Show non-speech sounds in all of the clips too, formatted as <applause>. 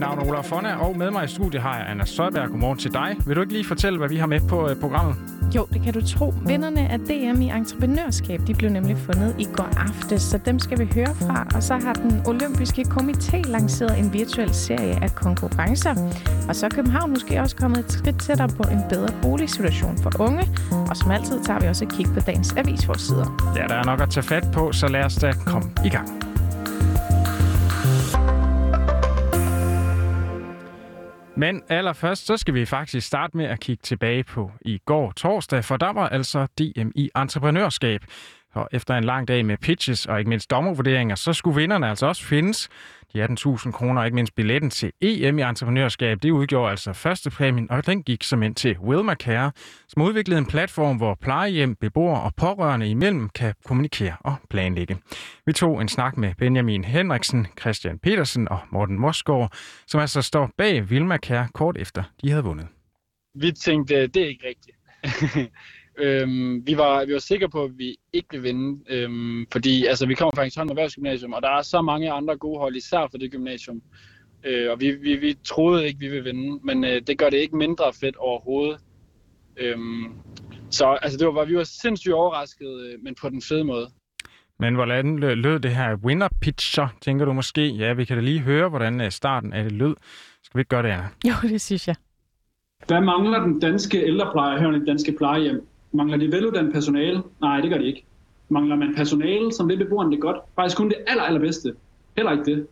Mit navn er Olaf Fonna, og med mig i studiet har jeg Anna Søjberg. Godmorgen til dig. Vil du ikke lige fortælle, hvad vi har med på uh, programmet? Jo, det kan du tro. Vinderne af DM i entreprenørskab, de blev nemlig fundet i går aftes, så dem skal vi høre fra. Og så har den olympiske komité lanceret en virtuel serie af konkurrencer. Og så er København måske også kommet et skridt tættere på en bedre boligsituation for unge. Og som altid tager vi også et kig på dagens avisforsider. Ja, der er nok at tage fat på, så lad os da komme i gang. Men allerførst, så skal vi faktisk starte med at kigge tilbage på i går torsdag, for der var altså DM i entreprenørskab. Og efter en lang dag med pitches og ikke mindst dommervurderinger, så skulle vinderne altså også findes. De 18.000 kroner og ikke mindst billetten til EM i entreprenørskab, det udgjorde altså første præmien, og den gik som ind til Wilma Care, som udviklede en platform, hvor plejehjem, beboere og pårørende imellem kan kommunikere og planlægge. Vi tog en snak med Benjamin Henriksen, Christian Petersen og Morten Mosgaard, som altså står bag Wilma Care kort efter de havde vundet. Vi tænkte, det er ikke rigtigt. <laughs> Øhm, vi, var, vi var sikre på, at vi ikke ville vinde, øhm, fordi altså, vi kommer fra en erhvervsgymnasium, og der er så mange andre gode hold, især for det gymnasium. Øh, og vi, vi, vi troede ikke, vi ville vinde, men øh, det gør det ikke mindre fedt overhovedet. Øhm, så altså, det var, vi var sindssygt overrasket, øh, men på den fede måde. Men hvordan lød det her winner pitcher, tænker du måske? Ja, vi kan da lige høre, hvordan øh, starten af det lød. Skal vi ikke gøre det, Anna? Jo, det synes jeg. Hvad mangler den danske ældrepleje her i den danske plejehjem? Mangler de veluddannet personale? Nej, det gør de ikke. Mangler man personale, som vil beboerne det godt? Faktisk kun det aller, allerbedste. Heller ikke det.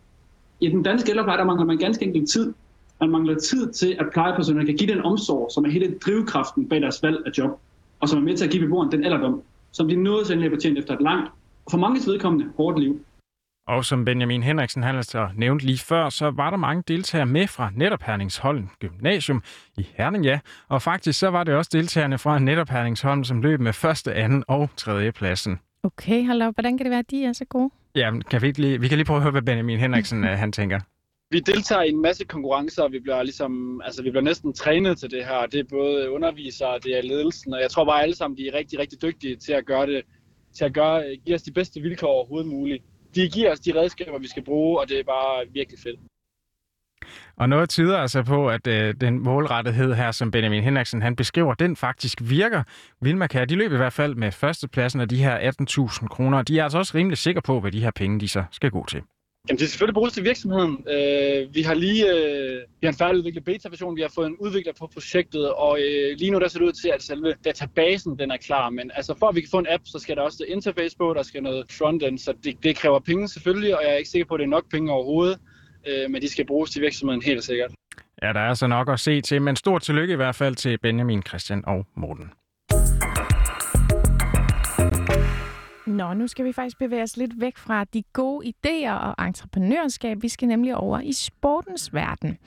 I den danske ældrepleje, der mangler man ganske enkelt tid. Man mangler tid til, at plejepersonerne kan give den omsorg, som er hele drivkraften bag deres valg af job, og som er med til at give beboerne den alderdom, som de nåede til at betjent efter et langt, og for mange vedkommende, hårdt liv. Og som Benjamin Henriksen han altså nævnte lige før, så var der mange deltagere med fra netop Herningsholm Gymnasium i Herning, ja. Og faktisk så var det også deltagerne fra netop Herningsholm, som løb med første, anden og tredje pladsen. Okay, hold op. Hvordan kan det være, at de er så gode? Ja, kan vi, ikke lige, vi kan lige prøve at høre, hvad Benjamin Henriksen øh, han tænker. <laughs> Vi deltager i en masse konkurrencer, og vi bliver, ligesom, altså, vi bliver næsten trænet til det her. Det er både undervisere, det er ledelsen, og jeg tror bare alle sammen, de er rigtig, rigtig dygtige til at gøre det, til at gøre, give os de bedste vilkår overhovedet muligt de giver os de redskaber, vi skal bruge, og det er bare virkelig fedt. Og noget tyder altså på, at øh, den målrettethed her, som Benjamin Henriksen han beskriver, den faktisk virker. Vilma kan, de løber i hvert fald med førstepladsen af de her 18.000 kroner. De er altså også rimelig sikre på, hvad de her penge de så skal gå til. Jamen, det er selvfølgelig bruges til virksomheden. Øh, vi har lige øh, vi har en færdigudviklet beta-version, vi har fået en udvikler på projektet, og øh, lige nu der ser det ud til, at selve databasen den er klar. Men altså, for at vi kan få en app, så skal der også et interface på, der skal noget frontend, så det, det kræver penge selvfølgelig, og jeg er ikke sikker på, at det er nok penge overhovedet, øh, men de skal bruges til virksomheden helt sikkert. Ja, der er så nok at se til, men stort tillykke i hvert fald til Benjamin, Christian og Morten. Nå, nu skal vi faktisk bevæge os lidt væk fra de gode idéer og entreprenørskab. Vi skal nemlig over i sportens verden.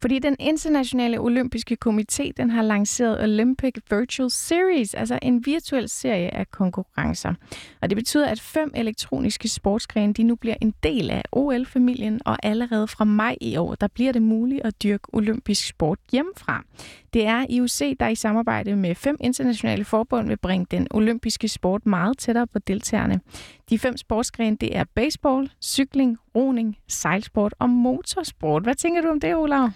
Fordi den internationale olympiske komité, den har lanceret Olympic Virtual Series, altså en virtuel serie af konkurrencer. Og det betyder, at fem elektroniske sportsgrene, de nu bliver en del af OL-familien, og allerede fra maj i år, der bliver det muligt at dyrke olympisk sport hjemmefra. Det er IOC, der i samarbejde med fem internationale forbund vil bringe den olympiske sport meget tættere på deltagerne. De fem sportsgrene, det er baseball, cykling, roning, sejlsport og motorsport. Hvad tænker du om det, Olav?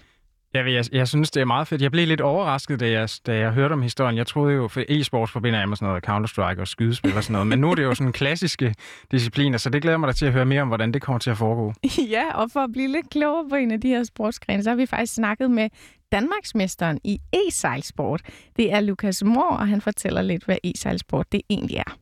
Jeg, jeg, jeg synes, det er meget fedt. Jeg blev lidt overrasket, da jeg, da jeg hørte om historien. Jeg troede jo, for e-sports forbinder jeg med sådan noget Counter-Strike og skydespil og sådan noget. Men nu er det jo sådan klassiske discipliner, så det glæder mig da til at høre mere om, hvordan det kommer til at foregå. <laughs> Ja, og for at blive lidt klogere på en af de her sportsgrene, så har vi faktisk snakket med Danmarksmesteren i e-sejlsport. Det er Lukas Mor, og han fortæller lidt, hvad e-sejlsport det egentlig er.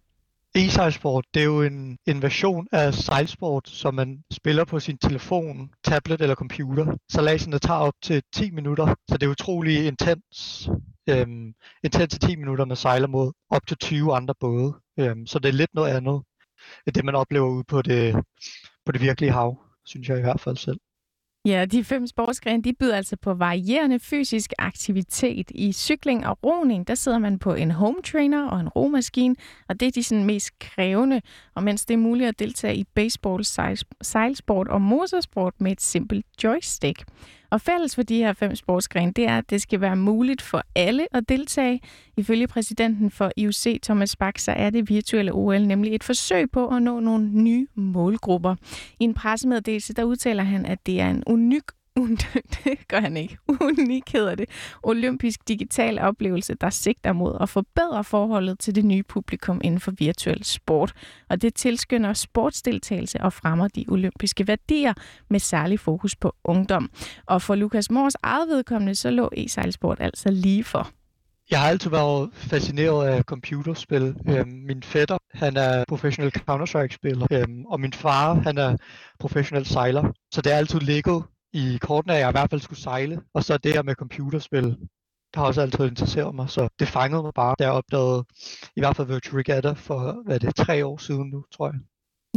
E-sejlsport, det er jo en, en version af sejlsport, som man spiller på sin telefon, tablet eller computer. Så lasene tager op til 10 minutter, så det er utrolig intens. Øhm, intens 10 minutter, man sejler mod op til 20 andre både. Øhm, så det er lidt noget andet, end det man oplever ude på det, på det virkelige hav, synes jeg i hvert fald selv. Ja, de fem sportsgrene, de byder altså på varierende fysisk aktivitet. I cykling og roning, der sidder man på en home trainer og en romaskine, og det er de sådan mest krævende. Og mens det er muligt at deltage i baseball, sejlsport og motorsport med et simpelt joystick. Og fælles for de her fem sportsgrene, det er, at det skal være muligt for alle at deltage. Ifølge præsidenten for IOC, Thomas Bach, så er det virtuelle OL nemlig et forsøg på at nå nogle nye målgrupper. I en pressemeddelelse, der udtaler han, at det er en unik <laughs> det gør han ikke. Unik hedder det. Olympisk digital oplevelse, der sigter mod at forbedre forholdet til det nye publikum inden for virtuel sport. Og det tilskynder sportsdeltagelse og fremmer de olympiske værdier med særlig fokus på ungdom. Og for Lukas Mors eget vedkommende, så lå e-sejlsport altså lige for. Jeg har altid været fascineret af computerspil. Øhm, min fætter, han er professionel Counter-Strike-spiller, øhm, og min far, han er professionel sejler. Så det er altid ligget i kortene, at jeg i hvert fald skulle sejle. Og så det her med computerspil, det har også altid interesseret mig, så det fangede mig bare, da jeg opdagede i hvert fald Virtual Regatta for, hvad er det, tre år siden nu, tror jeg.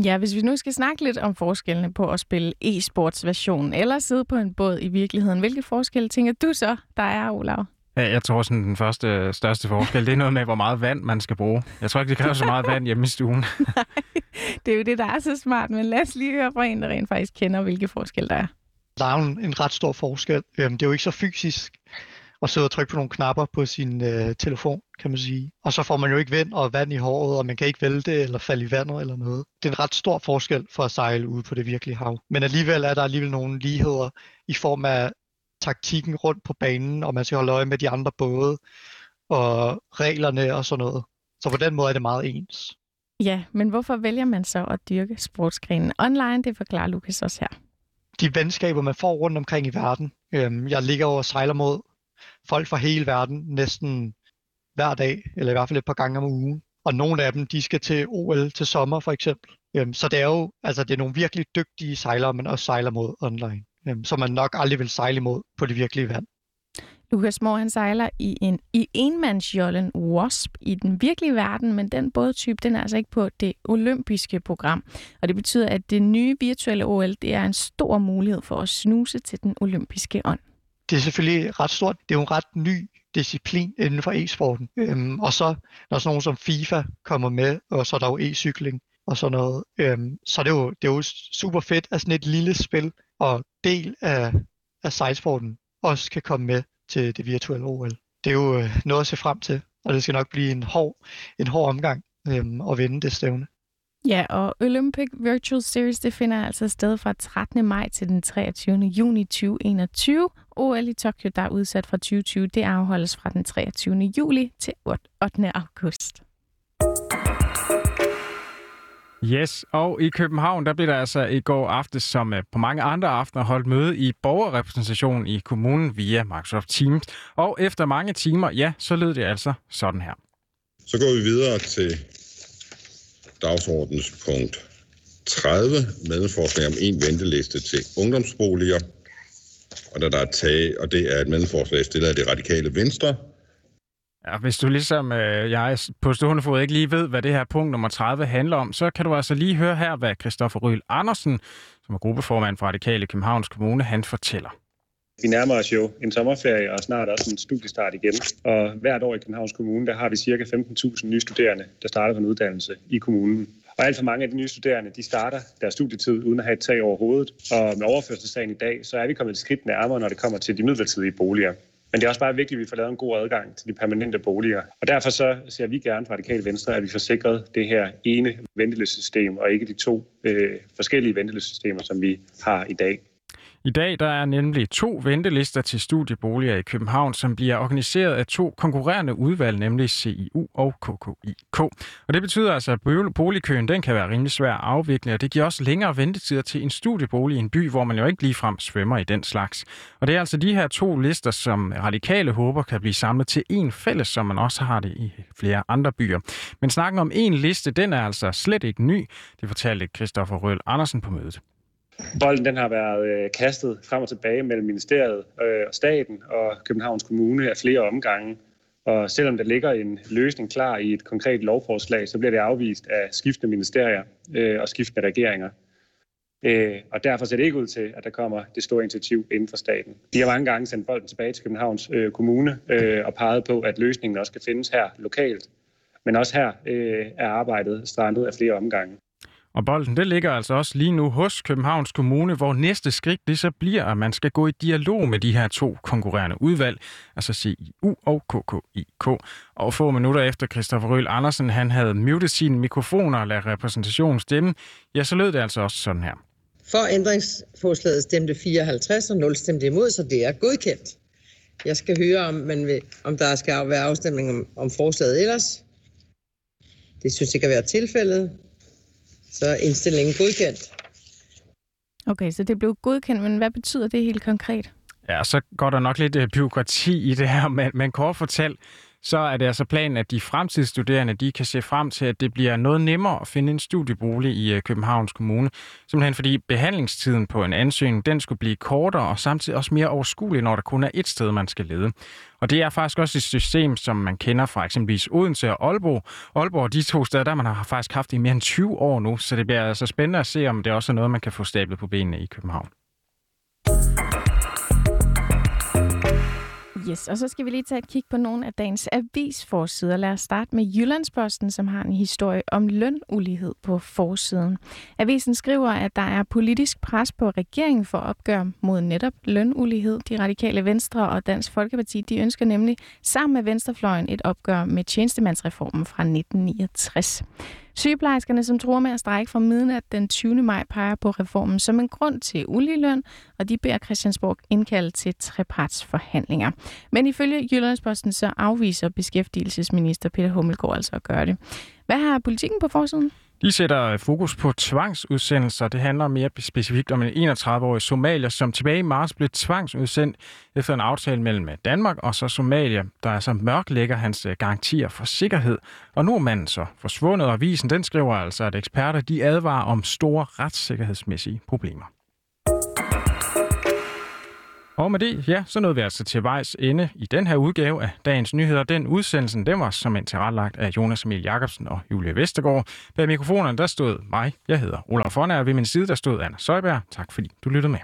Ja, hvis vi nu skal snakke lidt om forskellene på at spille e-sports version eller sidde på en båd i virkeligheden, hvilke forskelle tænker du så, der er, Olav? Ja, jeg tror sådan, den første største forskel, det er noget med, hvor meget vand man skal bruge. Jeg tror ikke, det kræver så meget vand hjemme i stuen. <laughs> Nej, det er jo det, der er så smart, men lad os lige høre fra en, der rent faktisk kender, hvilke forskel der er. Der er en, en ret stor forskel. Øhm, det er jo ikke så fysisk at sidde og trykke på nogle knapper på sin øh, telefon, kan man sige. Og så får man jo ikke vind og vand i håret, og man kan ikke vælte eller falde i vandet eller noget. Det er en ret stor forskel for at sejle ude på det virkelige hav. Men alligevel er der alligevel nogle ligheder i form af taktikken rundt på banen, og man skal holde øje med de andre både, og reglerne og sådan noget. Så på den måde er det meget ens. Ja, men hvorfor vælger man så at dyrke sportsgrenen online? Det forklarer Lukas også her. De venskaber, man får rundt omkring i verden. Øhm, jeg ligger over og sejler mod folk fra hele verden næsten hver dag, eller i hvert fald et par gange om ugen. Og nogle af dem, de skal til OL til sommer for eksempel. Øhm, så det er jo altså, det er nogle virkelig dygtige sejlere, man også sejler mod online øhm, som man nok aldrig vil sejle imod på det virkelige vand. Lukas Moore, han sejler i en i enmandsjollen Wasp i den virkelige verden, men den bådtype, den er altså ikke på det olympiske program. Og det betyder, at det nye virtuelle OL, det er en stor mulighed for at snuse til den olympiske ånd. Det er selvfølgelig ret stort. Det er jo en ret ny disciplin inden for e-sporten. Øhm, og så, når sådan nogen som FIFA kommer med, og så er der jo e-cykling og sådan noget, øhm, så er det, jo, det er jo super fedt, at sådan et lille spil og del af, af sejlsporten også kan komme med til det virtuelle OL. Det er jo øh, noget at se frem til, og det skal nok blive en hård, en hård omgang øh, at vinde det stævne. Ja, og Olympic Virtual Series det finder altså sted fra 13. maj til den 23. juni 2021. OL i Tokyo, der er udsat fra 2020, det afholdes fra den 23. juli til 8. august. Yes, og i København, der blev der altså i går aftes, som øh, på mange andre aftener, holdt møde i borgerrepræsentationen i kommunen via Microsoft Teams. Og efter mange timer, ja, så lød det altså sådan her. Så går vi videre til dagsordens punkt 30, medlemsforslag om en venteliste til ungdomsboliger. Og, der, der er tag, og det er et medlemsforslag stillet af det radikale venstre, Ja, hvis du ligesom øh, jeg på stående fod ikke lige ved, hvad det her punkt nummer 30 handler om, så kan du altså lige høre her, hvad Christoffer Ryl Andersen, som er gruppeformand for Radikale Københavns Kommune, han fortæller. Vi nærmer os jo en sommerferie og snart også en studiestart igen. Og hvert år i Københavns Kommune, der har vi cirka 15.000 nye studerende, der starter på en uddannelse i kommunen. Og alt for mange af de nye studerende, de starter deres studietid uden at have et tag over hovedet. Og med overførselssagen i dag, så er vi kommet et skridt nærmere, når det kommer til de midlertidige boliger. Men det er også bare vigtigt, at vi får lavet en god adgang til de permanente boliger. Og derfor så ser vi gerne fra Radikale Venstre, at vi får sikret det her ene ventelistesystem, og ikke de to øh, forskellige ventelistesystemer, som vi har i dag. I dag der er nemlig to ventelister til studieboliger i København, som bliver organiseret af to konkurrerende udvalg, nemlig CIU og KKIK. Og det betyder altså, at boligkøen den kan være rimelig svær at afvikle, og det giver også længere ventetider til en studiebolig i en by, hvor man jo ikke ligefrem svømmer i den slags. Og det er altså de her to lister, som radikale håber kan blive samlet til en fælles, som man også har det i flere andre byer. Men snakken om en liste, den er altså slet ikke ny, det fortalte Christoffer Røhl Andersen på mødet. Bolden den har været øh, kastet frem og tilbage mellem ministeriet øh, og staten og Københavns Kommune af flere omgange. Og selvom der ligger en løsning klar i et konkret lovforslag, så bliver det afvist af skiftende ministerier øh, og skiftende regeringer. Øh, og derfor ser det ikke ud til, at der kommer det store initiativ inden for staten. De har mange gange sendt bolden tilbage til Københavns øh, Kommune øh, og peget på, at løsningen også skal findes her lokalt. Men også her øh, er arbejdet strandet af flere omgange. Og bolden det ligger altså også lige nu hos Københavns Kommune, hvor næste skridt det så bliver, at man skal gå i dialog med de her to konkurrerende udvalg, altså CIU og KKIK. Og få minutter efter Christoffer Røhl Andersen han havde mutet sine mikrofoner og ladet repræsentationen stemme, ja, så lød det altså også sådan her. For ændringsforslaget stemte 54 og 0 stemte imod, så det er godkendt. Jeg skal høre, om, man vil, om der skal være afstemning om, om forslaget ellers. Det synes ikke at være tilfældet. Så er indstillingen godkendt. Okay, så det blev godkendt, men hvad betyder det helt konkret? Ja, så går der nok lidt uh, byråkrati i det her, men, men kort fortalt, så er det altså planen, at de fremtidsstuderende de kan se frem til, at det bliver noget nemmere at finde en studiebolig i øh, Københavns Kommune. Simpelthen fordi behandlingstiden på en ansøgning, den skulle blive kortere og samtidig også mere overskuelig, når der kun er et sted, man skal lede. Og det er faktisk også et system, som man kender fra eksempelvis Odense og Aalborg. Aalborg, de to steder, der man har faktisk haft i mere end 20 år nu, så det bliver altså spændende at se, om det også er noget, man kan få stablet på benene i København. Yes, og så skal vi lige tage et kig på nogle af dagens avisforsider. Lad os starte med Jyllandsposten, som har en historie om lønulighed på forsiden. Avisen skriver, at der er politisk pres på regeringen for opgør mod netop lønulighed. De radikale Venstre og Dansk Folkeparti de ønsker nemlig sammen med Venstrefløjen et opgør med tjenestemandsreformen fra 1969. Sygeplejerskerne, som tror med at strække fra midnat den 20. maj, peger på reformen som en grund til uligeløn, og de beder Christiansborg indkalde til trepartsforhandlinger. Men ifølge Jyllandsposten så afviser beskæftigelsesminister Peter Hummelgaard altså at gøre det. Hvad har politikken på forsiden? I sætter fokus på tvangsudsendelser. Det handler mere specifikt om en 31-årig somalier, som tilbage i marts blev tvangsudsendt efter en aftale mellem Danmark og så Somalia, der altså mørklægger hans øh, garantier for sikkerhed. Og nu er manden så forsvundet, og avisen den skriver altså, at eksperter de advarer om store retssikkerhedsmæssige problemer. Og med det, ja, så nåede vi altså til vejs ende i den her udgave af Dagens Nyheder. Den udsendelse, den var som en tilrettelagt af Jonas Emil Jacobsen og Julie Vestergaard. Bag mikrofonerne, der stod mig. Jeg hedder Olaf Fonner, og ved min side, der stod Anna Søjberg. Tak fordi du lyttede med.